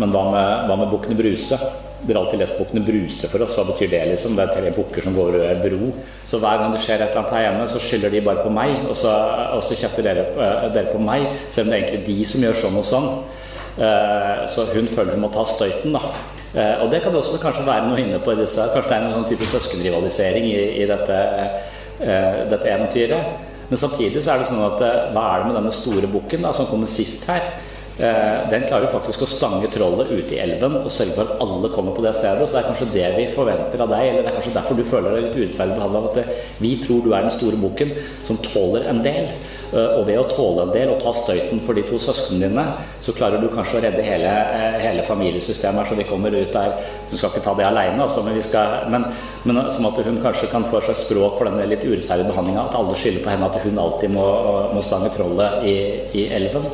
Men hva med, hva med Bukkene Bruse? Dere har alltid lest Bukkene Bruse for oss. Hva betyr det? liksom? Det er tre bukker som går over en bro. Så hver gang det skjer et eller annet her hjemme, så skylder de bare på meg, og så, og så kjefter dere, eh, dere på meg, selv om det er egentlig de som gjør sånn og sånn. Eh, Så hun føler hun må ta støyten, da. Eh, Og det kan det også kanskje være noe inne på i disse Kanskje det er en sånn type søskenrivalisering i, i dette, dette eventyret. Men samtidig så er det sånn at hva er det med denne store bukken som kommer sist her? Eh, Den klarer faktisk å stange trollet ute i elven og sørge for at alle kommer på det stedet. Så det er kanskje det vi forventer av deg, eller det er kanskje derfor du føler deg litt urettferdig behandla. At eh, vi tror du er den store bukken som tåler en del. Eh, Og ved å tåle en del og ta støyten for de to søsknene dine, så klarer du kanskje å redde hele, hele familiesystemet her, så vi kommer ut der Du skal ikke ta det aleine, altså, men, vi skal- men, men som at hun kanskje kan få seg språk for denne litt urettferdige behandlinga. At alle skylder på henne at hun alltid må, må stange trollet i, i elven.